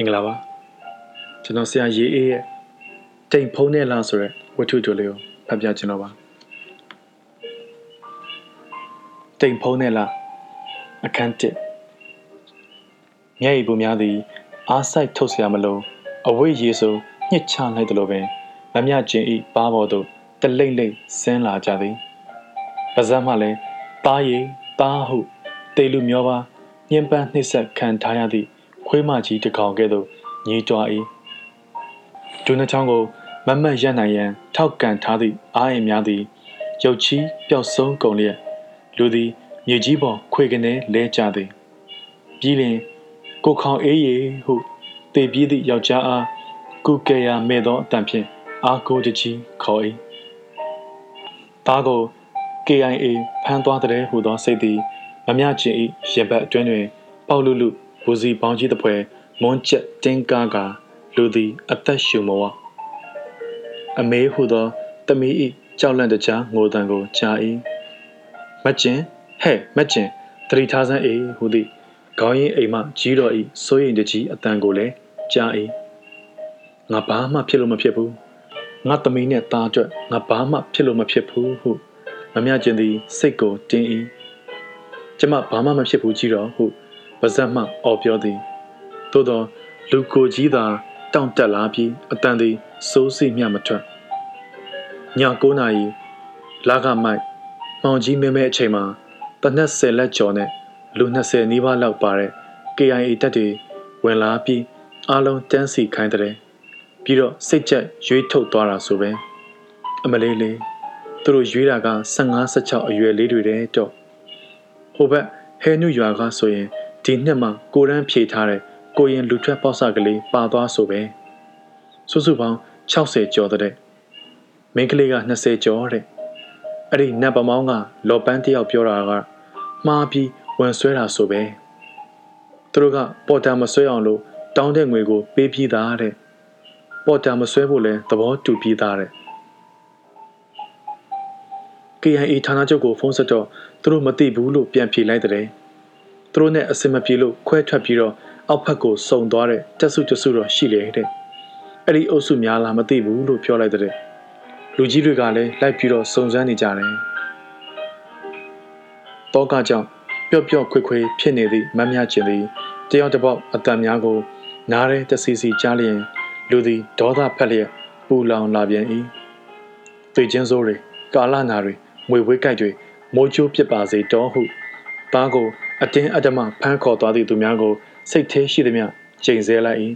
င်္ဂလာပါကျွန်တော်ဆရာရေအေးရဲ့တိမ်ဖုံးနဲ့လားဆိုရက်ဝတ္ထုတိုလေးကိုဖတ်ပြကျွန်တော်ပါတိမ်ဖုံးနဲ့လားအခန်းတစ်မျက်ရည်ပူများသည် အားဆိုင်ထုတ်เสียမလို့အဝိရေဆိုညှစ်ချလိုက်တယ်လို့ပင်မမြကျင်ဤပါပေါ်သို့တလိမ့်လိမ့်ဆင်းလာကြသည်ပါဇက်မှလည်းတားရည်တားဟုတေလူမျောပါညင်ပန်းနှိမ့်ဆက်ခံထားရသည့် ခွေးမကြီးတစ်ကောင်ကဲ့သို့ညီးတွား၏ဒုနှစ်ချောင်းကိုမမတ်ရက်နိုင်ရန် ထောက်ကန်ထားသည့်အားရင်များသည်ရုပ်ချီးပျောက်ဆုံးကုန်လျက်လူသည်မြေကြီးပေါ်ခွေကနေလဲကျသည်ပြီးလျင်ကိုခေါင်အေးရီဟုတေပြေးသည့်ယောက်ျားအားကုကေယာမဲ့သောအတန်ဖြင့်အာကိုတကြီးခေါ်၏သားကို KIA ဖမ်းသွားတဲ့ဟူသောစိတ်သည်မမြချင်၏ရင်ဘတ်အတွင်းတွင် ပေါက်လူလူ ဘူစီပေါင်းကြီးတစ်ဖွဲမွန်းချက်တင်းကားကလူသည်အသက်ရှူမဝအမေဟုသောတမီ၏ကြောက်လန့်တကြားငိုတံကိုကြား၏မကျင်ဟဲ့မကျင်သတိထားစမ်းအေးဟုသည်ခေါင်းရင်းအိမ်မှကြီးတော်၏စိုးရိမ်တကြီးအတန်ကိုလည်းကြား၏ငါဘာမှဖြစ်လို့မဖြစ်ဘူးငါသမီးနဲ့သားအတွက်ငါဘာမှဖြစ်လို့မဖြစ်ဘူးဟုမမြကျင်သည်စိတ်ကိုတင်း၏ကျမဘာမှမဖြစ်ဘူးကြီးတော်ဟု ပါဇက်မှအော်ပြောသည်သို့သောလူကိုကြီးသာတောင့်တက်လာပြီးအတန်သည်စိုးစိမျှမထွက်ည9နာရီလာကမိုက်မောင်ကြီးမဲမဲအချိန်မှာတနက်10လက်ကျော်နဲ့လူ20နီးပါးလောက်ပါတဲ့ KIA တပ်တွေဝင်လာပြီးအားလုံးတန်းစီခိုင်းတဲ့ပြီးတော့စိတ်ကြက်ရွေးထုတ်သွားတာဆိုပဲအမလေးလေးသူတို့ရွေးတာက15 16အရွယ်လေးတွေတဲ့တော့ဟိုဘက်ဟဲနုရွာကဆိုရင် ဒီနှစ်မှကိုရန်ဖြေထားတဲ့ကိုရင်လူထွက်ပေါက်စကလေးပါသွားဆိုပဲစုစုပေါင်း60ကျော်တဲ့မိန်းကလေးက20ကျော်တဲ့အဲ့ဒီနတ်ပမောင်းကလော်ပန်းတယောက်ပြောတာကမှားပြီးဝန်ဆွဲတာဆိုပဲသူတို့ကပေါ်တာမဆွဲအောင်လို့တောင်းတဲ့ငွေကိုပေးပြီးသားတဲ့ပေါ်တာမဆွဲဖို့လဲသဘောတူပြီးသားတဲ့ KIA ဌာနချုပ်ကိုဖုန်းဆက်တော့သူတို့မသိဘူးလို့ပြန်ဖြေလိုက်တဲ့ သူတို့နဲ့အစင်မပြေလို့ခွဲထွက်ပြီးတော့အောက်ဖက်ကိုစုံသွားတဲ့တက်စုတစုတော့ရှိလေတဲ့အဲ့ဒီအုပ်စုများလားမသိဘူးလို့ပြောလိုက်တဲ့လူကြီးတွေကလည်းလိုက်ပြီးတော့စုံစမ်းနေကြတယ်တောကကြောင့်ပျော့ပျော့ခွေခွေဖြစ်နေသည့်မမြကျင်သည်တယောက်တစ်ပေါက်အတန်များကိုနားရဲတစီစီကြားလျင်လူသည်ဒေါသဖက်လျက်ပူလောင်လာပြန်၏သိချင်းစိုးတွေကာလနာတွေမွေဝေးကြိုက်တွေမိုးချိုးပစ်ပါစေတော်ဟုသားကို အတင်းအဓမ္မဖမ်းခေါ်သွားသည့်သူများကိုစိတ်သေးရှိသည်မြချိန်ဆလိုက်၏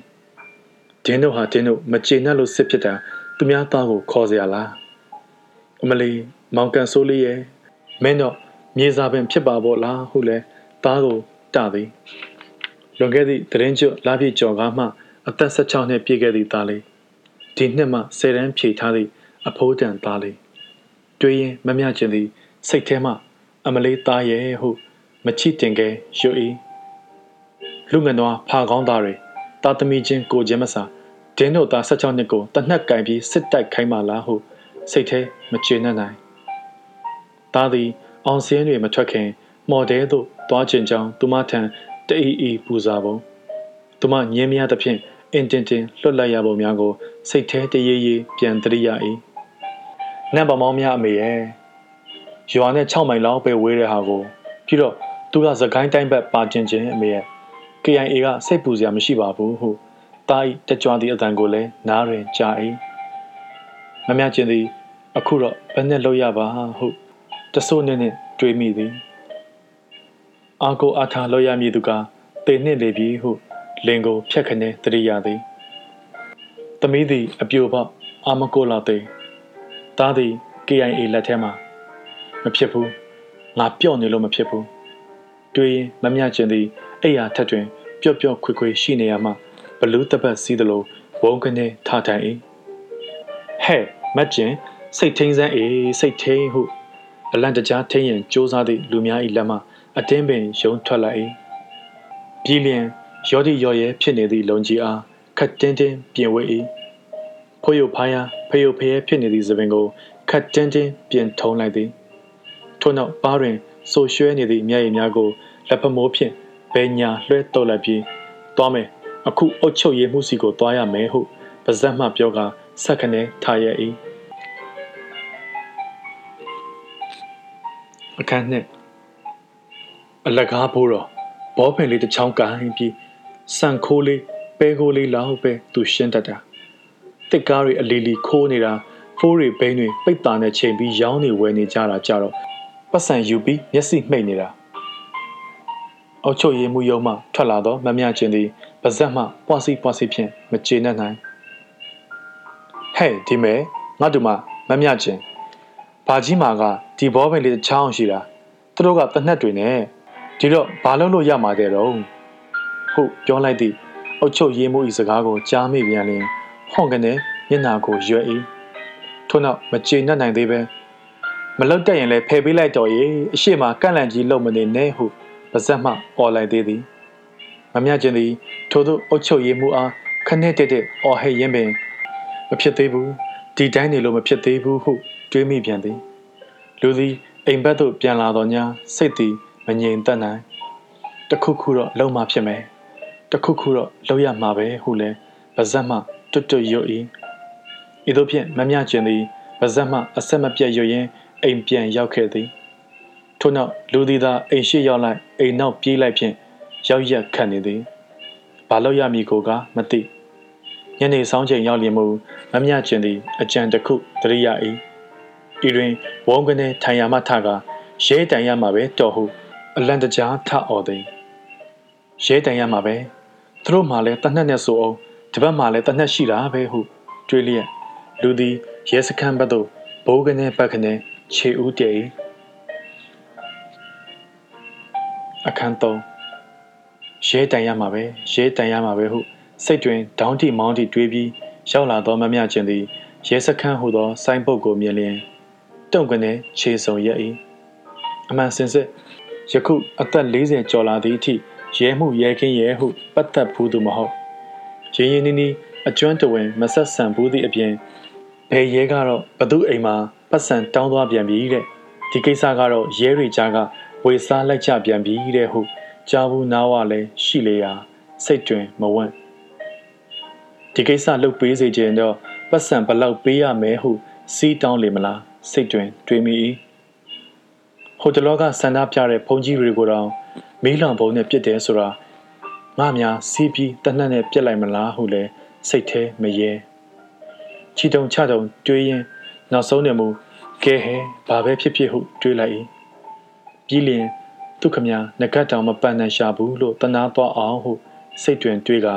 ဒင်းတို့ဟာဒင်းတို့မကျေနပ်လို့စစ်ဖြစ်တာသူများသားကိုခေါ်เสียလားအမလီမောင်ကန်ဆိုးလေးရဲ့မင်းတော့မြေစာပင်ဖြစ်ပါပေါ့လားဟုလဲသားကိုတသည်လွန်ခဲ့သည့်တရင်ကျွလာပြည့်ကျော်ကားမှအသက်16နှစ်ပြည့်ခဲ့သည့်သားလေးဒီနှစ်မှ10တန်းဖြည့်ထားသည့်အဖိုးတန်သားလေးတွေးရင်မမြခြင်းသည်စိတ်ထဲမှအမလေးသားရဲ့ဟု မချစ်တင်ကဲရွ၏လူငန်တော်ဖာကောင်းသားတွေတာသမီချင်းကိုချင်းမစာဒင်းတို့သား16နှစ်ကိုတနက်ကင်ပြီးစစ်တိုက်ခိုင်းပါလားဟုစိတ်ထဲမကျေနပ်နိုင်သားသည်အောင်စင်းတွေမထွက်ခင် မော်ဒဲသို့သွားကျင်ကြောင်းသူမထံတအီအီပူဇာပုံသူမညင်းမြသဖြင့်အင်တင်တင်လွတ်လိုက်ရပုံများကို စိတ်ထဲတရေရေပြန်တရိရ၏နတ်ပမောင်းများအမေရဲ့ရွာနဲ့6မိုင်လောက်ပဲဝေးတဲ့ဟာကိုပြီးတော့ သူကသခိုင်းတိုင်းဘက်ပါကျင်ချင်းအမေရဲ့ KIA ကစိတ်ပူစရာမရှိပါဘူးဟုတာဤတကြွသည့်အတန်ကိုလည်းနားရင်ကြား၏မမြကျင်သည် အခုတော့ဘယ်နဲ့လောက်ရပါဟုတဆိုးနဲ့နဲ့တွေးမိသည်အာကိုအာထာလောက်ရမည်သူကတေနှင့်လေပြီဟုလင်ကိုဖြတ်ခနဲတရိရသည်သမီးသည်အပြိုပေါအာမကိုလာသေးသားသည် KIA လက်ထဲမှာမဖြစ်ဘူးငါပြော့နေလို့မဖြစ်ဘူး တွေးရင်မမြကျင်သည်အိယာထက်တွင်ပျော့ပျော့ခွေခွေရှိနေရမှဘလူးတပတ်စီးသလိုဝုန်းကနေထထိုင်၏ဟဲ့မကျင်စိတ်ထင်းစမ်းအေးစိတ်ထင်းဟုအလန့်တကြားထင်းရင်စူးစားသည့်လူများ၏လက်မှအတင်းပင်ယုံထွက်လိုက်၏ပြီးလျင်ရော်ဒီရော်ရဲဖြစ်နေသည့်လုံကြီးအားခတ်တင်းတင်းပြင်ဝဲ၏ဖိုးရုပ်ဖားရဖယုတ်ဖယဲဖြစ်နေသည့်သပင်ကိုခတ်တင်းတင်းပြင်ထုံးလိုက်သည်ထို့နောက်ပါးတွင် ဆိုရွှဲနေသည့်မျက်ရည်များကိုလက်ဖမိုးဖြင့်ဘဲညာလွှဲတော့လိုက်ပြီးသွားမယ်အခုအုတ်ချုပ်ရည်မှုစီကိုသွားရမယ်ဟုပါဇက်မှပြောကဆက်ခနဲ့ထားရ၏အခန်းနှစ်အလကားဖို့တော့ဘောပင်လေးတစ်ချောင်းကန်ပြီးစံခိုးလေးပဲခိုးလေးလောက်ပဲသူရှင်းတတ်တာတစ်ကားတွေအလီလီခိုးနေတာဖိုးတွေဘိန်းတွေပိတ်တာနဲ့ချိန်ပြီးရောင်းနေဝယ်နေကြတာကြတော့ ပတ်စံယူပြီးမျက်စိမှိတ်နေတာအောက်ချုပ်ရည်မှုယုံမှထွက်လာတော့မမြချင်းသည်ပါဇက်မှပွားစီပွားစီဖြင့်မကျေနပ်နိုင်ဟဲ့ဒီမဲငါတို့မှမမြချင်းဘာကြီးမာကဒီဘောပင်လေးတစ်ချောင်းရှိတာသူတို့ကတနက်တွေနဲ့ဒီတော့ဘာလို့လို့ရမှာတဲ့တော့ဟုတ်ပြောလိုက်သည့်အုတ်ချုပ်ရေးမှုဤစကားကိုကြားမိပြန်လျင်ဟွန်ကနေမျက်နာကိုရွယ်၏ထို့နောက်မကျေနပ်နိုင်သေးပဲ မလုတ်တက်ရင်လည်းဖယ်ပေးလိုက်တော့ရေအရှိမကန့်လန့်ကြီးလုံမနေနဲ့ဟုပါဇက်မှអော်လိုက်သေးသည်မမြချင်းသည်ထို့သို့အုတ်ချုပ်ရေးမှုအားခနဲ့တက်တက်អော်ဟဲ့ရင်ပင်မဖြစ်သေးဘူးဒီတိုင်းနေလို့မဖြစ်သေးဘူးဟုတွေးမိပြန်သည်လူသည်အိမ်ဘက်သို့ပြန်လာတော့ညာစိတ်သည်မငြိမ်သက်နိုင်တခုခုတော့လုံမှဖြစ်မယ်တခုခုတော့လုံရမှာပဲဟုလဲပါဇက်မှတွတ်တွတ်ရွတ်၏ဤသို့ဖြင့်မမြကျင်သည်ပါဇက်မှအဆက်မပြတ်ရွတ်ရင်း အိမ်ပြန်ရောက်ခဲ့သည်ထို့နောက်လူသည်သာအိမ်ရှိရောက်လိုက်အိမ်နောက်ပြေးလိုက်ဖြင့်ရောက်ရက်ခတ်နေသည်ဘာလို့ရမည်ကိုကမသိညနေဆောင်ချိန်ရောက်လျင်မူမမြကျင်သည်အကြံတစ်ခုတရိယာ၏ဤတွင်ဝုံကနေထိုင်ရမှထကရဲတန်ရမှာပဲတော်ဟုအလန်တကြားထအော်သည်ရဲတန်ရမှာပဲသူတို့မှလည်းတနက်နဲ့ဆိုအောင်ဒီဘက်မှလည်းတနက်ရှိတာပဲဟုတွေးလျက်လူသည်ရဲစခန်းဘက်သို့ဘိုးကနေပတ်ကနေ ခြေဦးတည်အခန်း3ရဲတန်ရမှာပဲရဲတန်ရမှာပဲဟုစိတ်တွင်ဒေါင်းတီမောင်းတီတွေးပြီးရောက်လာသောမမြခြင်းသည်ရဲစခန်းဟူသောစိုင်းပုတ်ကိုမြင်လျင်တုံကနေခြေစုံရက်၏အမှန်စင်စစ်ယခုအသက်40ကျော်လာသည့်အထိရဲမှုရဲခင်းရဲဟုပတ်သက်ဘူးသူမဟုတ်ရင်းရင်းနှီးနှီးအကျွမ်းတဝင်မဆက်ဆံဘူးသည့်အပြင်ဘယ်ရဲကတော့ဘသူအိမ်မှာ ပတ်စံတောင်းသွားပြန်ပြီတဲ့ဒီကိစ္စကတော့ရဲတွေကြားကဝေစားလိုက်ကြပြန်ပြီတဲ့ဟုကြားဘူးနားဝလည်းရှိလေရာစိတ်တွင်မဝန့်ဒီကိစ္စလုပ်ပေးစေခြင်းတော့ပတ်စံဘလောက်ပေးရမယ်ဟုစီးတောင်းလေမလားစိတ်တွင်တွေးမိ၏ဟိုတလောကဆန္ဒပြတဲ့ဘုံကြီးတွေကိုတော့မီးလောင်ဘုံနဲ့ပြစ်တယ်ဆိုတာငါများစီးပြီးတနက်နဲ့ပြစ်လိုက်မလားဟုလဲစိတ်แท้မရဲချီတုံချတုံတွေးရင်နောက်ဆုံးနေမူ ကဲဟဲဘာပဲဖြစ်ဖြစ်ဟုတွေးလိုက်၏ပြီးလျင်သူခမညာငကတ်တောင်မပန်းနိုင်ရှာဘူးလို့တနာသွားအောင်ဟုစိတ်တွင်တွေးက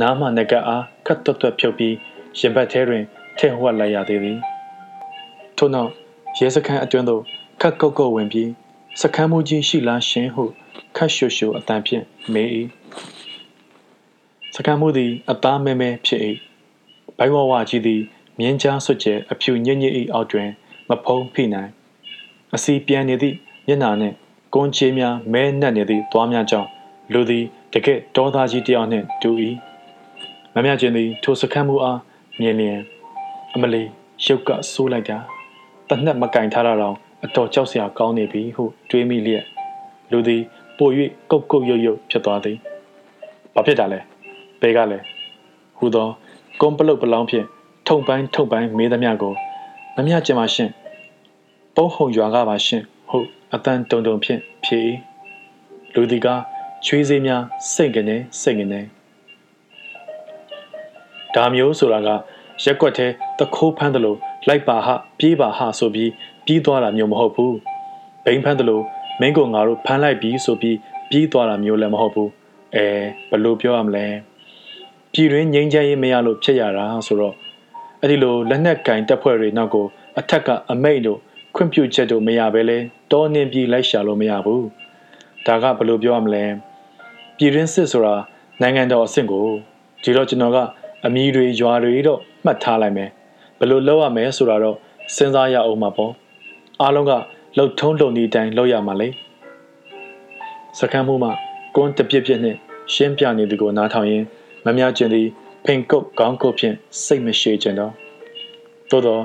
နားမှငကတ်အားခတ်တွတ်တွတ်ဖြုတ်ပြီးရင်ဘတ်ထဲတွင်ထဲ့ဟွက်လိုက်ရသေးသည်ထို့နောက်ရဲစခန်းအတွင်းသို့ခတ်ကုတ်ကုတ်ဝင်ပြီးစခန်းမူကြီးရှိလားရှင်ဟုခတ်ရှုရှုအတန်ဖြင့်မေး၏စခန်းမူသည်အသားမဲမဲဖြစ်၏ဘိုင်ဝဝကြီးသည်မြင်းချားဆွတ်ကျဲအဖြူညစ်ညစ်၏အောက်တွင် မဖုံးဖိနိုင်အစီပြန်နေသည့်မျက်နာနှင့်ကွန်ချေးများမဲနှက်နေသည့်သွားများကြောင့်လူသည်တကယ့်တောသားကြီးတယောက်နှင့်တူ၏မမြချင်းသည်ထိုစခန်းမူအားမြင်လျင်အမလီရုပ်ကဆိုးလိုက်တာတနက်မကင်ထားတာတော့အတော်ကြောက်စရာကောင်းနေပြီဟုတွေးမိလျက်လူသည်ပို၍ကုတ်ကုတ်ရုပ်ရုပ်ဖြစ်သွားသည်ဘာဖြစ်တာလဲဘေးကလည်းဟူသောကွန်ပလုတ်ပလောင်းဖြင့်ထုံပိုင်းထုံပိုင်းမေးသမျှကို မမြကျင်ပါရှင်ပုံဟုံရွာကပါရှင်ဟုတ်အတန်တုံတုံဖြင့်ဖြေလူဒီကချွေးစေးများစိတ်ကနေစိတ်ကနေဒါမျိုးဆိုတာကရက်ွက်သေးတခိုးဖမ်းတယ်လို့လိုက်ပါဟပြေးပါဟဆိုပြီးပြီးသွားတာမျိုးမဟုတ်ဘူးဘိန်းဖမ်းတယ်လို့မင်းကငါတို့ဖမ်းလိုက်ပြီးဆိုပြီးပြီးသွားတာမျိုးလည်းမဟုတ်ဘူးအဲဘယ်လိုပြောရမလဲပြည်တွင်းငြိမ်းချမ်းရေးမရလို့ဖြစ်ရတာဆိုတော့ အဲ့ဒီလိုလက်နက်ကင်တပ်ဖွဲ့တွေနောက်ကိုအထက်ကအမိတ်တို့ခွင့်ပြုချက်တို့မရဘဲလဲတောနှင်းပြီးလိုက်ရှာလို့မရဘူးဒါကဘယ်လိုပြောရမလဲပြည်တွင်းစစ်ဆိုတာနိုင်ငံတော်အဆင့်ကိုဒီတော့ကျွန်တော်ကအမီတွေရွာတွေတော့မှတ်ထားလိုက်မယ်ဘယ်လိုလုပ်ရမလဲဆိုတာတော့စဉ်းစားရအောင်မှာပေါ့အားလုံးကလှုပ်ထုံးလုံနေတိုင်းလုပ်ရမှာလေစကမ်းမှုမှာကွန်းတပြစ်ပြစ်နဲ့ရှင်းပြနေသူကိုနားထောင်ရင်းမများကျင်သည် ဖိန်ကုတ်ခေါင်းကုတ်ဖြင့်စိတ်မရှိကျင်တော့သို့တော့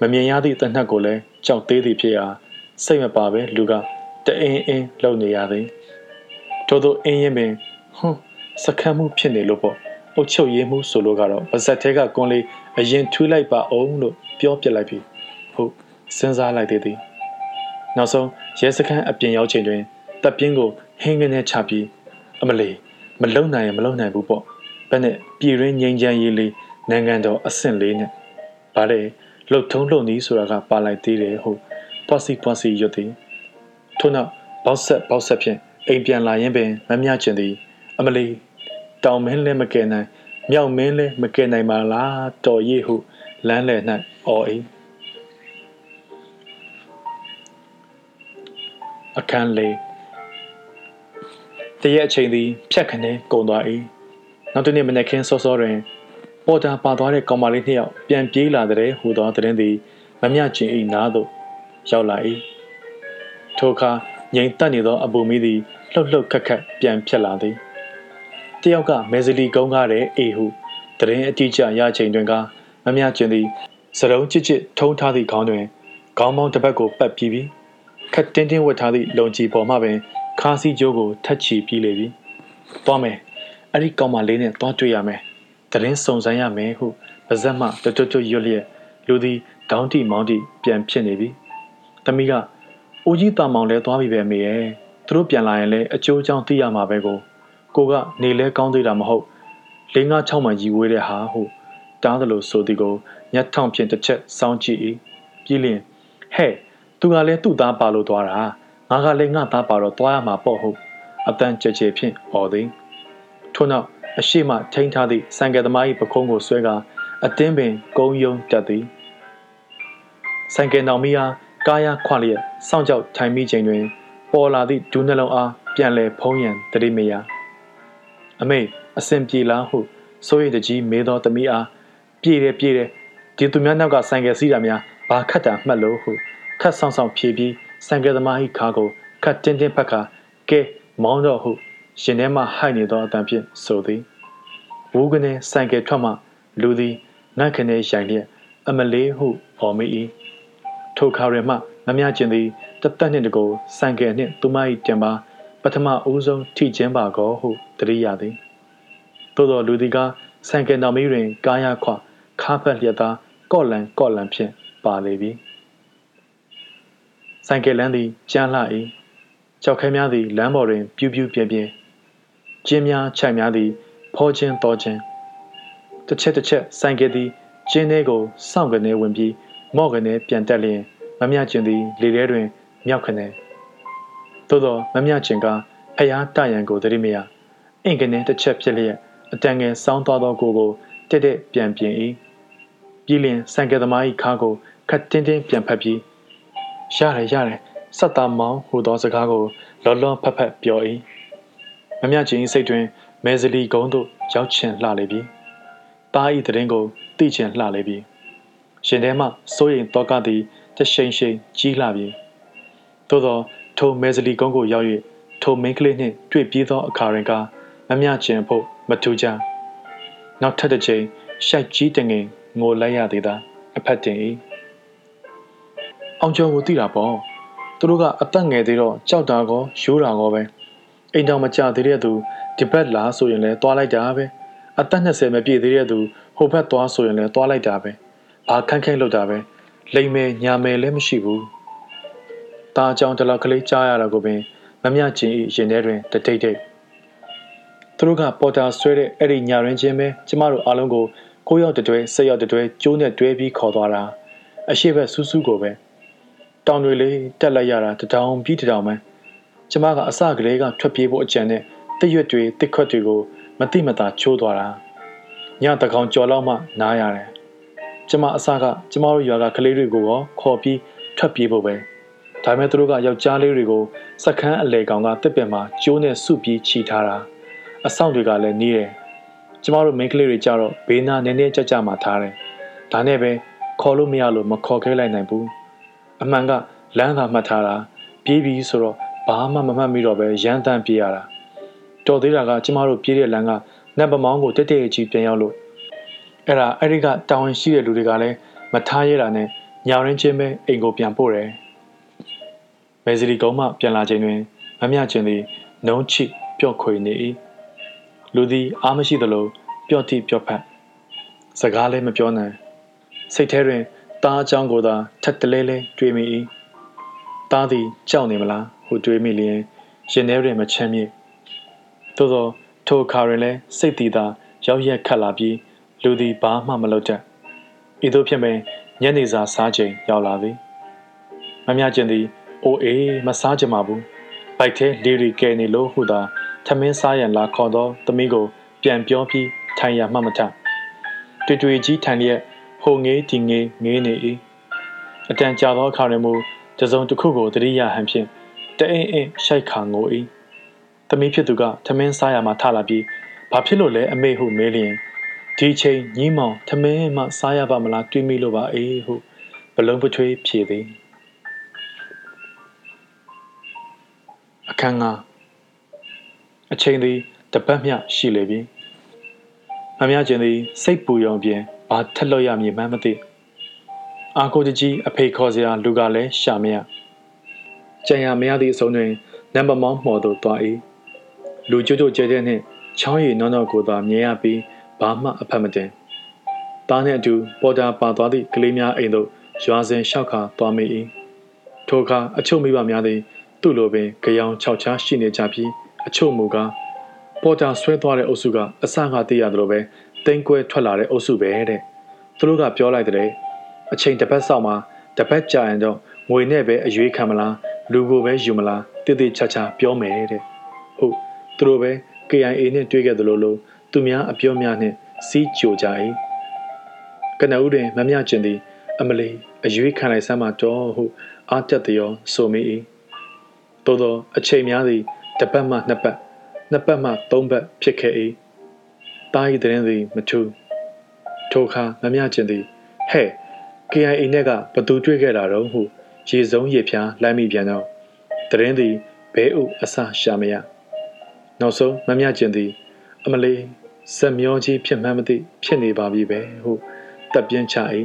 မမြင်ရသည့်တနတ်ကိုလည်းကြောက်သေးသည်ဖြစ်ရာစိတ်မပါပဲလူကတအင်းအင်းလှုပ်နေရသည်ထို့သောအင်းရင်ပင်ဟွန်းစကမ်းမှုဖြစ်နေလို့ပေါ့အုတ်ချုပ်ရေးမှုဆိုလို့ကတော့ဗဇက်ထဲကကွန်လေးအရင်ထွေးလိုက်ပါအောင်လို့ပြောပြလိုက်ပြီဟုတ်စဉ်းစားလိုက်သေးသည်နောက်ဆုံးရဲစခန်းအပြင်ရောက်ချိန်တွင်တပ်ပြင်းကိုဟင်းကနေချပြီးအမလီမလုံနိုင်ရင်မလုံနိုင်ဘူးပေါ့ ဘယ်နဲ့ပြည်ရင်းငိမ့်ချမ်းရေးလေးနိုင်ငံတော်အဆင့်လေးနဲ့ဗါလေလှုပ်ထုံးလှုပ်နည်းဆိုတာကပါလိုက်သေးတယ်ဟုတ်ပွားစီပွားစီရွတ်သည်ထို့နောက်ဘောက်ဆက်ဘောက်ဆက်ဖြင့်အိမ်ပြန်လာရင်ပင်မမြချင်သည် အမလီတောင်မင်းလည်းမကယ်နိုင်မြောက်မင်းလည်းမကယ်နိုင်ပါလားတော်ရည်ဟုလမ်းလည်၌အော်၏အခန်းလေးတရက်အချိန်သည်ဖြတ်ခနဲကုန်သွား၏ နောက်တစ်နေ့မနက်ခင်းစောစောတွင်ပေါ်တာပါသွားတဲ့ကောင်မလေးနှစ်ယောက်ပြန်ပြေးလာတဲ့ဟူသောသတင်းသည်မမြကျင်၏နားသို့ရောက်လာ၏ထိုအခါငိမ်သက်နေသောအပူမီသည်လှုပ်လှုပ်ခက်ခက်ပြန်ဖြစ်လာသည်တယောက်ကမဲဇလီကုန်းကားတဲ့အေဟုတရင်အတိအကျရချိန်တွင်ကမမြကျင်သည်စရုံးချစ်ချစ်ထုံးထားသည့်ခေါင်းတွင်ခေါင်းမောင်းတစ်ပတ်ကိုပတ်ပြီးပြီးခက်တင်းတင်းဝတ်ထားသည့်လုံကြီးပေါ်မှပင်ခါစီကျိုးကိုထက်ချီပြီးလေပြီ။သွားမယ်။ အဲ့ဒီကောင်မလေးနဲ့သွားတွေ့ရမယ်။တရင်စုံစမ်းရမယ်ဟုပါဇက်မှတွတ်တွတ်ရွတ်လျက်လူသည်ဒေါင်းတီမောင်းတီပြန်ဖြစ်နေပြီ။သမီးကအိုကြီးတာမောင်လဲသွားပြီပဲမေရဲ့။သူတို့ပြန်လာရင်လည်းအကျိုးအကြောင်းသိရမှာပဲကို။ကိုကနေလဲကောင်းသေးတာမဟုတ်။လေးငါး၆မှန်ကြီးဝေးတဲ့ဟာဟုတားသလိုဆိုသည်ကိုညက်ထောင်ဖြင့်တစ်ချက်စောင်းကြည့်၏။ပြီးလျင်ဟဲ့သူကလည်းသူ့သားပါလို့သွားတာငါကလည်းငါသားပါတော့သွားရမှာပေါ့ဟုတ်အတန်ကြဲကြဲဖြင့်អော်သည် ထို့နောက်အရှိမထိန်းထားသည့်စံကယ်သမား၏ပခုံးကိုဆွဲကအတင်းပင်ကုန်းယုံတက်သည်စံကယ်နောင်မီအားကားရခွလျက်စောင့်ကြောက်ထိုင်မိချိန်တွင် ပေါ်လာသည့်ဒူးနှလုံးအားပြန်လဲဖုံးရန်တတိမယအမေအစဉ်ပြေလားဟုစိုးရိမ်တကြီးမေးသောသမီးအားပြေတယ်ပြေတယ်ဒီသူများနောက်ကဆိုင်ကယ်စီးတာများဘာခတ်တာမှတ်လို့ဟုခတ်ဆောင်ဆောင်ဖြေပြီးစံကယ်သမား၏ခါကိုခတ်တင်းတင်းဖက်ခါကဲမောင်းတော့ဟု ရင်ထဲမှဟိုက်နေသောအတန်ဖြင့်ဆိုသည်ဝူးကနေစံကယ်ထွက်မှလူသည်နတ်ခနဲ့ရိုင်လျက်အမလေးဟုအော်မိ၏ထိုခါရမှမမြကျင်သည်တသက်နှင့်တကိုစံကယ်နှင့်သူမ၏တံပါပထမဦးဆုံးထိချင်းပါကောဟုတရိရသည်သို့သောလူသည်ကစံကယ်တော်မီတွင် ကားရခွခါဖက်လျက်သားကော့လန်ကော့လန်ဖြင့်ပါလေပြီဆိုင်ကယ်လမ်းသည်ကျန်းလှ၏ကြောက်ခဲများသည်လမ်းပေါ်တွင်ပြူးပြူးပြင်းပြင်း ကျင်းများခြိုက်များသည်ဖောခြင်းတော်ခြင်းတစ်ချက်တစ်ချက်ဆိုင်ကယ်သည်ကျင်းထဲကိုစောင့်ကနေဝင်ပြီးမော့ကနေပြန်တက်လျင်မမြကျင်သည်လေထဲတွင်မြောက်ခနေသို့သောမမြကျင်ကဖျားတရံကိုတရိမယအင်ကနေတစ်ချက်ဖြစ်လျက်အတန်ငယ်စောင်းသွားသောကိုကိုတက်တက်ပြန်ပြင်၏ပြည်လင်ဆိုင်ကယ်သမား၏ခါကိုခတ်တင်းတင်းပြန်ဖက်ပြီးရတယ်ရတယ်စက်သားမောင်းဟူသောစကားကိုလောလောဖက်ဖက်ပြော၏ မမြချင်းစိတ်တွင်မဲဇလီကုန်းသို့ရောက်ချင်လှလေပြီတားဤတရင်ကိုသိချင်လှလေပြီရှင်ထဲမှစိုးရိမ်တော့ကသည်တရှိန်ရှိန်ကြီးလှပြီသို့သောထိုမဲဇလီကုန်းကိုရောက်၍ထိုမင်းကလေးနှင့်တွေ့ပြီးသောအခါရင်ကမမြချင်းဖို့မထူကြနောက်ထပ်တစ်ချိန်ရှိုက်ကြီးတငင်ငိုလိုက်ရသေးတာအဖက်တင်၏အောင်ကျော်ကိုသိတာပေါ့သူတို့ကအသက်ငယ်သေးတော့ကြောက်တာကောရိုးတာကောပဲ အိမ်တော်မကြသေးတဲ့သူဒီဘက်လာဆိုရင်လည်းသွားလိုက်တာပဲအသက်20မပြည့်သေးတဲ့သူဟိုဘက်သွားဆိုရင်လည်းသွားလိုက်တာပဲဘာခန့်ခန့်လုပ်တာပဲလိမ်မယ်ညာမယ်လည်းမရှိဘူးตาအကြောင်းတလောက်ကလေးကြားရတာကိုပင်မမြကျင်ဤရင်ထဲတွင်တတိတ်တိတ်သူတို့ကပေါ်တာဆွဲတဲ့အဲ့ဒီညာရင်းချင်းပဲကျမတို့အားလုံးကိုကိုရောက်တတွဲဆက်ရောက်တတွဲကျိုးနဲ့တွဲပြီးခေါ်သွားတာအရှိဘက်ဆူးဆူးကိုပဲတောင်တွေလေးတက်လိုက်ရတာတထောင်ပြီးတထောင်ပဲ ကျမကအစကလေးကထွက်ပြေးဖို့အကြံနဲ့တစ်ရွက်တွေတစ်ခွက်တွေကိုမတိမတာချိုးသွားတာညတကောင်ကြော်လောက်မှနားရတယ်ကျမအစကကျမတို့ရွာကကလေးတွေကိုရောခေါ်ပြီးထွက်ပြေးဖို့ပဲဒါပေမဲ့သူတို့ကယောက်ျားလေးတွေကိုစက္ကန်းအလေကောင်ကတစ်ပင်မှာကျိုးနဲ့စုပြီးခြိထားတာအဆောင်တွေကလည်းနီးတယ်ကျမတို့မိန်းကလေးတွေကြတော့ဘေးနားနည်းနည်းကြကြမှထားတယ်ဒါနဲ့ပဲခေါ်လို့မရလို့မခေါ်ခဲလိုက်နိုင်ဘူးအမှန်ကလမ်းသာမှတ်ထားတာပြေးပြီးဆိုတော့ ဘာမှမမှတ်မိတော့ပဲရမ်းတမ်းပြေးရတာတော်သေးတာကကျမတို့ပြေးတဲ့လမ်းကနတ်ပမောင်းကိုတက်တက်ကြီးပြန်ရောက်လို့အဲ့ဒါအဲ့ဒီကတာဝန်ရှိတဲ့လူတွေကလည်းမထားရတာနဲ့ညောင်ရင်းချင်းပဲအိမ်ကိုပြန်ပို့တယ်မဲစီလီကုန်းမှပြန်လာချိန်တွင်မမြချင်းသည်နှုံးချိပျော့ခွေနေ၏လူသည်အားမရှိသလိုပျော့တိပျော့ဖက်စကားလည်းမပြောနိုင်စိတ်ထဲတွင်တားအကြောင်းကိုသာထက်တလဲလဲတွေးမိ၏တားသည်ကြောက်နေမလား ဟုတွေးမိလျင်ရင်ထဲတွင်မချမ်းမြေ့သို့သောထိုအခါတွင်လည်းစိတ်တည်သာရောက်ရက်ခတ်လာပြီးလူသည်ဘာမှမလုပ်တတ်ဤသို့ဖြစ်ပင်ညနေစာစားချိန်ရောက်လာသည်မမြကျင်သည်အိုအေးမစားကြမှာဘူးဘိုက်ထဲလေရီကဲနေလို့ဟုသာထမင်းစားရန်လာခေါ်သောသမီးကို ပြန်ပြောပြီးထိုင်ရမှမထတွေ့တွေ့ကြီးထိုင်လျက်ဟိုငေးဒီငေးငေးနေ၏အတန်ကြာသောအခါတွင်မူတစုံတစ်ခုကိုတတိယဟန်ဖြင့် တအိမ်အိမ်ရှိုက်ခါငို၏သမီးဖြစ်သူကထမင်းစားရမှထလာပြီးဘာဖြစ်လို့လဲအမေဟုမေးလျင်ဒီချိန်ညီးမောင်ထမင်းမှစားရပါမလားတွေးမိလို့ပါအေးဟုဘလုံးပထွေးဖြေသည်အခန်းကအချိန်သည်တပတ်မျှရှိလေပြီမမချင်းသည်စိတ်ပူယုံပြင်ဘာထက်လို့ရမည်မှန်းမသိအာကိုတကြီးအဖေခေါ်စရာလူကလည်းရှာမရ ကြံရမရသည့်အဆုံးတွင်နံပါတ်မောင်းမှော်သို့သွား၏လူကြိုးကြိုးကျဲကျဲနှင့်ချောင်းရည်နောနောကိုသာမြင်ရပြီးဘာမှအဖက်မတင်။သားနှင့်အတူပေါ်တာပါသွားသည့်ကလေးများအိမ်သို့ရွာစဉ်လျှောက်ခါသွားမိ၏။ထိုအခါအချို့မိဘများသည်သူ့လိုပင်ကြောင်ခြောက်ချားရှိနေကြပြီးအချို့မူကားပေါ်တာဆွဲသွားတဲ့အုပ်စုကအစငါသိရသလိုပဲတိမ်ကွဲထွက်လာတဲ့အုပ်စုပဲတဲ့။သူတို့ကပြောလိုက်တဲ့အချိန်တစ်ပတ်ဆောက်မှာတစ်ပတ်ကြာရင်တော့ငွေနဲ့ပဲအရွေးခံမလား လူကိုပဲယူမလားတည်တည်ချာချာပြောမယ်တဲ့။ဟုတ်သူတို့ပဲ KIA နဲ့တွေ့ခဲ့သလိုလိုသူများအပြောများနှင့်စီးကြိုကြ၏ကနဦးတွင်မမြကျင်သည် အမလီအရွေးခံလိုက်စမ်းမတော်ဟုအာတက်သည်ရောဆိုမိ၏သို့သောအချိန်များသည်တစ်ပတ်မှနှစ်ပတ်နှစ်ပတ်မှသုံးပတ်ဖြစ်ခဲ့၏တား၏တဲ့သည်မထူးထိုအခါမမြကျင်သည်ဟဲ့ KIA နဲ့ကဘသူတွေ့ခဲ့တာတော့ဟု ရေစုံရေဖျားလိုက်မိပြန်တော့တရင်သည်ဘဲဥအစရှာမရနောက်ဆုံးမမြကျင်သည် အမလေးဇက်မျောကြီးဖြစ်မှန်းမသိဖြစ်နေပါပြီပဲဟုတပ်ပြင်းချ၏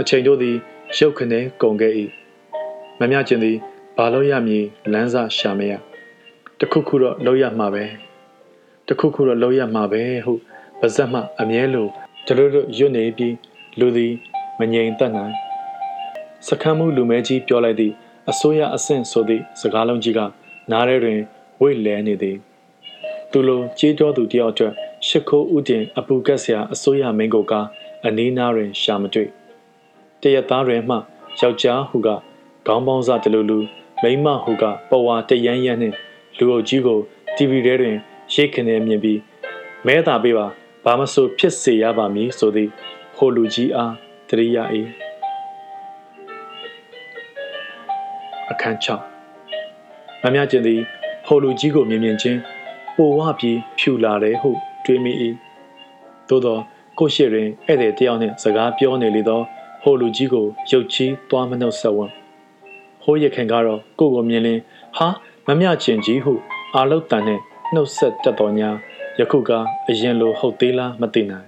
အချိန်တို့သည်ရုတ်ခနဲကုန်ခဲ့၏မမြကျင်သည်ဘာလို့ရမည်လမ်းစာရှာမရတခုခုတော့လောက်ရမှာပဲတခုခုတော့လောက်ရမှာပဲဟုပါဇက်မှအမြဲလိုတို့တို့ရွတ်နေပြီးလူသည်မငြိမ်သက်နိုင် စခန်းမှုလူမဲကြီးပြောလိုက်သည့်အစိုးရအဆင့်ဆိုသည့်စကားလုံးကြီးကနားထဲတွင်ဝိတ်လဲနေသည်သူလိုကြေးကြောသူတယောက်အတွက်ရှစ်ခိုးဥတင်အပူကက်ဆရာအစိုးရမင်းကိုကအနီးနားတွင်ရှာမတွေ့တရက်သားတွင်မှယောက်ျားဟုကခေါင်းပေါင်းစားတလူလူမိန်းမဟုကပဝါတရမ်းရမ်းနှင့်လူအုပ်ကြီးကို TV ထဲတွင်ရိတ်ခနေမြင်ပြီးမဲတာပေးပါဘာမဆိုဖြစ်စေရပါမည်ဆိုသည်ဟိုလူကြီးအားတရိယာ၏ အခန်း6မမြကျင်သည်ဟိုလူကြီးကိုမြင်မြင်ချင်းပိုဝပြီးဖြူလာတယ်ဟုတွေးမိ၏သို့သောကိုရှိတွင်ဧည့်သည်တယောက်နှင့်စကားပြောနေလေသောဟိုလူကြီးကိုရုတ်ချီးသွားမနှုတ်ဆက်ဝံဟိုးရခင်ကတော့ကိုကိုမြင်လင်းဟာမမြချင်ကြီးဟုအာလုတ်တန်နှင့်နှုတ်ဆက်တတ်တော်ညာယခုကအရင်လိုဟုတ်သေးလားမသိနိုင်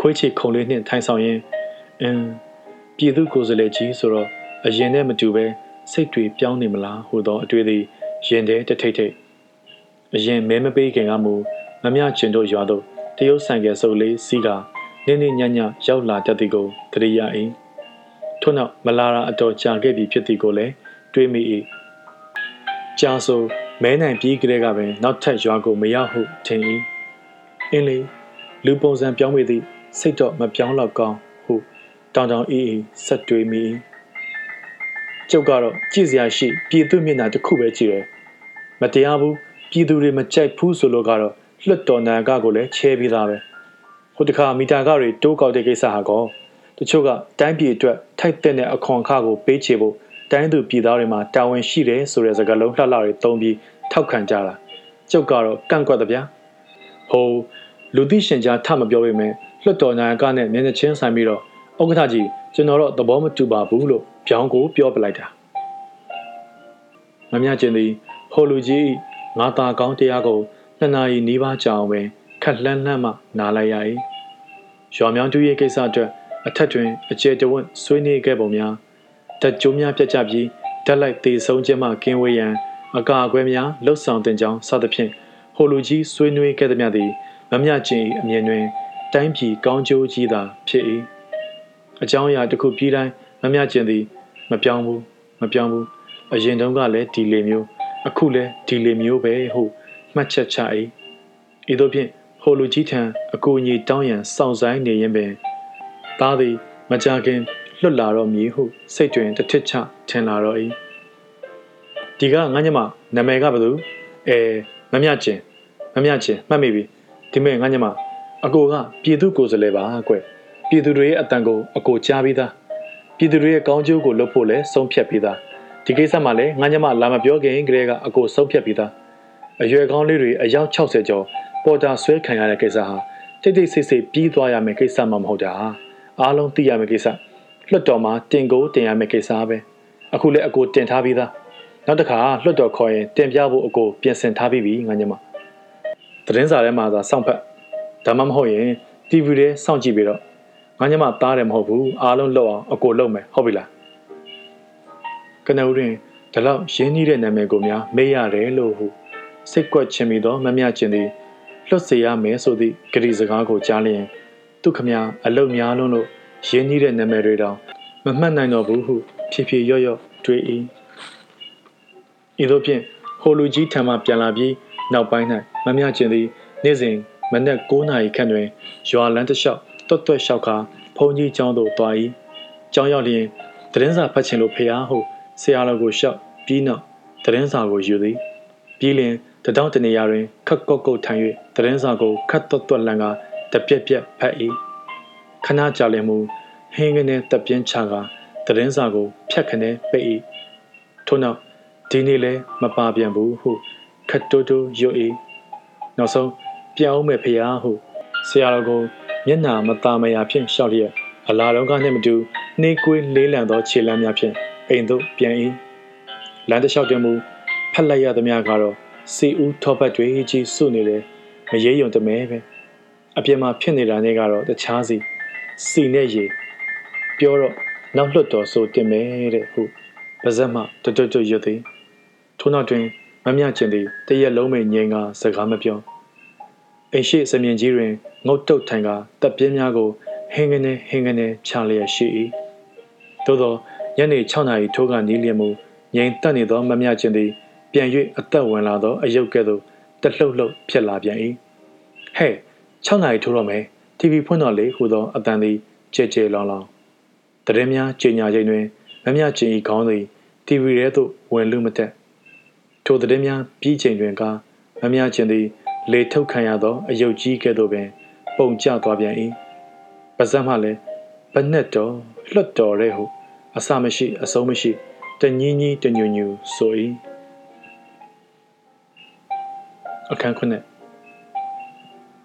ခွေးချီခုံလေးနှင့်ထိုင်ဆောင်ရင်အင်းပြည်သူကိုယ်စားလှယ်ကြီးဆိုတော့အရင်နဲ့မတူပဲ စိတ်တွေပြောင်းနေမလားဟူသောအတွေ့အသည်ရင်ထဲတထိတ်ထိတ်အရင်မဲမပေးခင်ကမူမမြကျင်တို့ရွာသို့တရုတ်ဆန်ကယ်စုပ်လေးစီးကနင်းနေညညရောက်လာတတ်သည်ကိုသတိရ၏ထို့နောက်မလာတာအတော်ကြာခဲ့ပြီဖြစ်သည်ကိုလည်းတွေးမိ၏ကြာဆိုမဲနိုင်ပြီးကလေးကပင်နောက်ထပ်ရွာကိုမရောက်ဟုထင်၏အင်းလေလူပုံစံပြောင်းမိသည့်စိတ်တော့မပြောင်းတော့ကောင်းဟုတောင်တောင်အေးအေးဆက်တွေးမိ၏ ကျုပ်ကတော့ကြည့်စရာရှိပြည်သူမျက်နှာတစ်ခုပဲကြည့်ရယ်မတရားဘူးပြည်သူတွေမကြိုက်ဘူးဆိုလို့ကတော့လွတ်တော်နာကကိုလည်းချဲပြီးသားပဲဟိုတခါမီတာကတွေတိုးကောက်တဲ့ကိစ္စဟာကောတချို့ကတိုင်းပြည်အတွက်ထိုက်တဲ့အခွန်အခကိုပေးချေဖို့တိုင်းသူပြည်သားတွေမှာတာဝန်ရှိတယ်ဆိုတဲ့စကားလုံးလှလှတွေသုံးပြီးထောက်ခံကြတာကျုပ်ကတော့ကန့်ကွက်တဲ့ဗျာဟိုလူသိရှင်ကြားထမပြောပေမဲ့လွတ်တော်နာကနဲ့မျက်နှာချင်းဆိုင်ပြီးတော့ဥက္ကဋ္ဌကြီး ကျွန်တော်တော့သဘောမတူပါဘူးလို့ပြောင်းကိုပြောပလိုက်တာမမြကျင်သည်ဟိုလူကြီးငါသာကောင်းတရားကိုနှစ်နာရီနီးပါးကြာအောင်ပဲခက်လှမ်းလှမ်းမှနားလိုက်ရ၏ရွာမြောင်းတူရဲ့ကိစ္စအတွက်အထက်တွင်အကျယ်တဝင့်ဆွေးနွေးခဲ့ပုံများဓာတ်ကြိုးများပြတ်ကျပြီးဓာတ်လိုက်သေးဆုံးခြင်းမှကင်းဝေးရန်အကာအကွယ်များလှုပ်ဆောင်တင်ကြောင်းစသဖြင့်ဟိုလူကြီးဆွေးနွေးခဲ့သည်များသည်မမြကျင်၏အမြင်တွင်တိုင်းပြည်ကောင်းကျိုးကြီးသာဖြစ်၏ အကြောင်းအရာတစ်ခုပြီးတိုင်းမမြကျင်သည်မပြောင်းဘူးမပြောင်းဘူးအရင်တုန်းကလည်းဒီလေမျိုးအခုလည်းဒီလေမျိုးပဲဟုမှတ်ချက်ချ၏ဤသို့ဖြင့်ဟိုလူကြီးထံအကူအညီတောင်းရန်စောင့်ဆိုင်နေရင်ပင်သားသည်မကြခင်လွတ်လာတော့မည်ဟုစိတ်တွင်တထစ်ချထင်လာတော့၏ဒီကငါညမနာမည်ကဘယ်သူအဲမမြကျင်မမြကျင်မှတ်မိပြီဒီမဲ့ငါညမအကိုကပြည်သူကိုယ်စားလှယ်ပါကွ ပြည်သူတွေရဲ့အတန်ကိုအကိုကြားပြီးသားပြည်သူတွေရဲ့ကောင်းကျိုးကိုလုပ်ဖို့လဲဆုံးဖြတ်ပြီးသားဒီကိစ္စမှာလည်းငါညမလာမပြောခင်ကလေးကအကိုဆုံးဖြတ်ပြီးသားအရွယ်ကောင်းလေးတွေအယောက်60ကျော်ပေါ်တာဆွဲခံရတဲ့ကိစ္စဟာတိတ်တိတ်ဆိတ်ဆိတ်ပြီးသွားရမယ့်ကိစ္စမှမဟုတ်တာအားလုံးသိရမယ့်ကိစ္စလွတ်တော်မှာတင်ကိုတင်ရမယ့်ကိစ္စပဲအခုလည်းအကိုတင်ထားပြီးသားနောက်တစ်ခါလွတ်တော်ခေါ်ရင်တင်ပြဖို့အကိုပြင်ဆင်ထားပြီးပြီငါညမသတင်းစာထဲမှာသာစောင့်ဖက်ဒါမှမဟုတ်ရင် TV ထဲစောင့်ကြည့်ပြီးတော့ ငါညမသားတယ်မဟုတ်ဘူးအားလုံးလောက်အောင်အကိုလုပ်မယ်ဟုတ်ပြီလားကနဦးတွင်ဒီလောက်ရင်းနှီးတဲ့နာမည်ကိုများမေးရတယ်လို့ဟုစိတ်ကွက်ချင်ပြီးတော့မမြကျင်သည်လွတ်စေရမယ်ဆိုသည့်ဂရီစကားကိုကြားလျင်သူခမအလုတ်များလုံးလို့ရင်းနှီးတဲ့နာမည်တွေတောင်မမှတ်နိုင်တော့ဘူးဟုဖြည်းဖြည်းရော့ရော့တွေး၏ဤသို့ဖြင့်ဟိုလူကြီးထံမှပြန်လာပြီးနောက်ပိုင်း၌မမြကျင်သည်နေ့စဉ်မနက်9နာရီခန့်တွင်ရွာလန်းတစ်လျှောက် တွတ်တွတ်လျှောက်ခါဘုံကြီးကျောင်းသို့သွား၏ကျောင်းရောက်လျင်သတင်းစာဖတ်ချင်လို့ဖျားဟုဆရာတော်ကိုလျှောက်ပြီးနောက်သတင်းစာကိုယူသည်ပြီးလျင်တတောင်းတနေရာတွင်ခက်ကော့ကော့ထိုင်၍သတင်းစာကိုခတ်တွတ်တွတ်လန်ကတပြက်ပြက်ဖတ်၏ခဏကြာလျင်မူဟင်းကနေတပ်ပြင်းချကသတင်းစာကိုဖြတ်ခနဲပိတ်၏ထို့နောက်ဒီနေ့လဲမပါပြန်ဘူးဟုခတ်တိုးတိုးရွတ်၏နောက်ဆုံးပြောင်းမဲ့ဖျားဟုဆရာတော်ကို မျက်နာမตาမယာဖြင့်ရှောက်လျက်အလာလုံးကနှင့်မတူနှေးကွေးလေးလံသောခြေလမ်းများဖြင့်အိမ်သို့ပြန်၏လမ်းတစ်လျှောက်တွင်မူဖက်လိုက်ရသမျှကတော့စီဦးထောပတ်တွေကြီးစုနေတယ်မရေယုံတမဲပဲအပြင်မှာဖြစ်နေတာနဲ့ကတော့တခြားစီစီနဲ့ရေပြောတော့နောက်လွတ်တော်ဆိုတင်မဲတဲ့ဟုပါဇက်မှတွတ်တွတ်ရွတ်သည်ထို့နောက်တွင်မမြကျင်သည်တရက်လုံးမိန်ငိန်ကစကားမပြော အိမ်ရှိစမြင်ကြီးတွင်ငုတ်တုတ်ထိုင်ကတပ်ပြင်းများကိုဟင်းကနေဟင်းကနေချလျက်ရှိ၏သို့သောညနေ6နာရီထိုးကနီးလျက်မူငိန်တက်နေသောမမြကျင်သည်ပြန်၍အသက်ဝင်လာသောအယုတ်ကဲ့သို့တလှုပ်လှုပ်ဖြစ်လာပြန်၏ဟဲ့6နာရီထိုးတော့မယ် TV ဖွင့်တော့လေဟူသောအတန်သည်ကြဲကြဲလောင်လောင်တရင်များကြေညာချိန်တွင်မမြကျင်၏ခေါင်းသည် TV ထဲသို့ဝင်လူမတက်ထိုတရင်များပြီးချိန်တွင်ကမမြကျင်သည် လေထုတ်ခံရသောအယုတ်ကြီးကဲ့သို့ပင်ပုံကျသွားပြန်၏ပါဇက်မှလည်းဘနဲ့တော်လွတ်တော်ရဲဟုအစမရှိအဆုံးမရှိတညီညီတညူညူဆို၏အခန်းခုနှစ်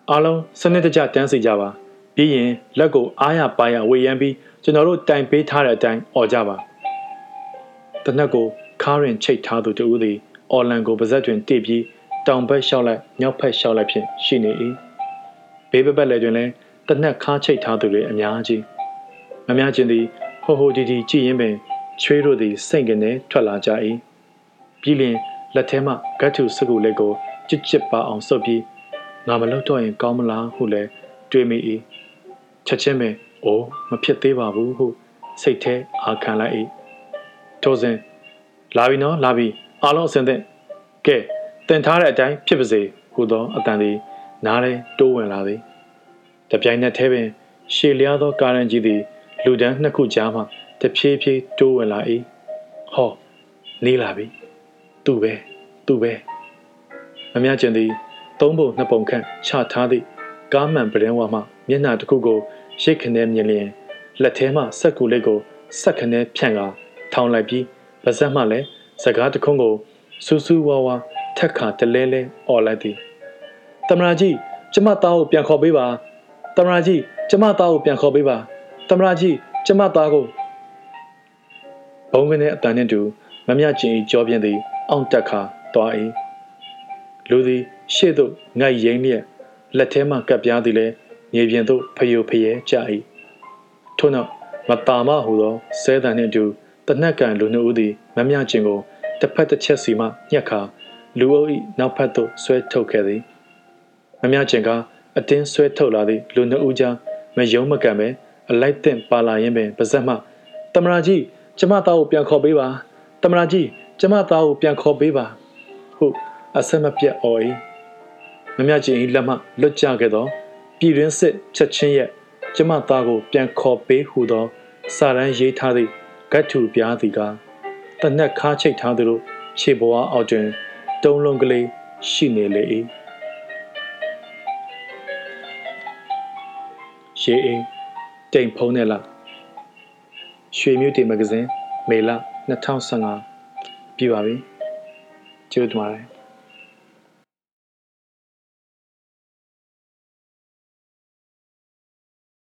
အားလုံးစနစ်တကျတန်းစီကြပါပြီးရင်လက်ကိုအားရပါရဝေယမ်းပြီးကျွန်တော်တို့တိုင်ပေးထားတဲ့အတိုင်းអော်ကြပါတနက်ကိုခါရင်ချိတ်ထားသူတူသည်အော်လန်ကိုပါဇက်တွင်တိပြီး တောင်ဘက်လျှောက်လိုက်မြောက်ဘက်လျှောက်လိုက်ဖြင့်ရှိနေ၏ဘေးဘက်ဘက်လည်းတွင်လည်းတနက်ခါချိတ်ထားသူတွေအများကြီးမများချင်းသည်ဟိုဟိုဒီဒီကြည်ရင်ပင်ချွေးတို့သည်စိတ်ကနေထွက်လာကြ၏ပြီးလျင်လက်ထဲမှဂတ်ထုစကုလက်ကိုကြစ်ကြစ်ပါအောင်ဆုပ်ပြီးငါမလုပ်တော့ရင်ကောင်းမလားဟုလည်းတွေးမိ၏ချက်ချင်းပင်အိုးမဖြစ်သေးပါဘူးဟုစိတ်ထဲအာခံလိုက်၏ထိုစဉ်လာပြီနော်လာပြီအားလုံးအစင်သင့်ကဲ တင်ထားတဲ့အတိုင်းဖြစ်ပါစေဟုသောအတန်သည်နားထဲတိုးဝင်လာသည်တပြိုင်နက်တည်းပင်ရှေလျားသောကားရန်ကြီးသည်လူဒန်းနှစ်ခုကြားမှတဖြည်းဖြည်းတိုးဝင်လာ၏ဟောနေလာပြီသူပဲသူပဲမမြကျင်သည်သုံးပုံနှစ်ပုံခန့်ချထားသည့်ကားမှန်ပရင်ဝါမှမျက်နှာတစ်ခုကိုရိတ်ခနဲမြင်လျင်လက်ထဲမှစက်ကူလေးကိုစက်ခနဲဖြန့်ကာထောင်လိုက်ပြီးပါဇက်မှလည်းစကားတခုံးကိုစူးစူးဝါဝါ ထက်ခါတလဲလဲអော်လိုက်သည်တမရာကြီးကျမသားကိုပြန်ခေါ်ပေးပါတမရာကြီးကျမသားကိုပြန်ခေါ်ပေးပါတမရာကြီးကျမသားကိုဘုံကနေအတန်နဲ့တူမမြကျင်ကြောပြင်းသည် အောင်တက်ခါသွား၏လူသည် ရှေ့သို့ငိုက်ရင်းလျက်လက်ထဲမှကပ်ပြားသည်လည်းမြေပြင်သို့ဖယိုဖယဲကျ၏ထို့နောက်မတာမဟူသောဆဲတန်နှင့်အတူတနက်ကန်လူနှုတ်ဦးသည်မမြကျင်ကိုတစ်ဖက်တစ်ချက်စီမှညှက်ခါ လူအုပ်၏နောက်ဖက်သို့ဆွဲထုတ်ခဲ့သည်မမြကျင်ကအတင်းဆွဲထုတ်လာသည့်လူနှစ်ဦးကြားမယုံမကန်ပဲအလိုက်တင်ပါလာရင်ပင်ပါဇက်မှတမရာကြီးကျမသားကိုပြန်ခေါ်ပေးပါတမရာကြီးကျမသားကိုပြန်ခေါ်ပေးပါဟုတ်အဆက်မပြတ်အော်၏မမြချင်း၏လက်မှလွတ်ကျခဲ့သောပြည်တွင်းစစ်ချက်ချင်းရဲ့ကျမသားကိုပြန်ခေါ်ပေးဟုသောစာရန်ရေးထားသည့်ဂတ်ထူပြားသည်ကတနက်ခါချိတ်ထားသလိုခြေပေါ်အောက်တွင် တုံးလုံးကလေးရှိနေလေ၏ရေအင်းတိမ်ဖုံးနဲ့လားရွှေမြို့တီမဂဇင်းမေလ2015ပြပါပြီကျေးဇူးတင်ပါတယ်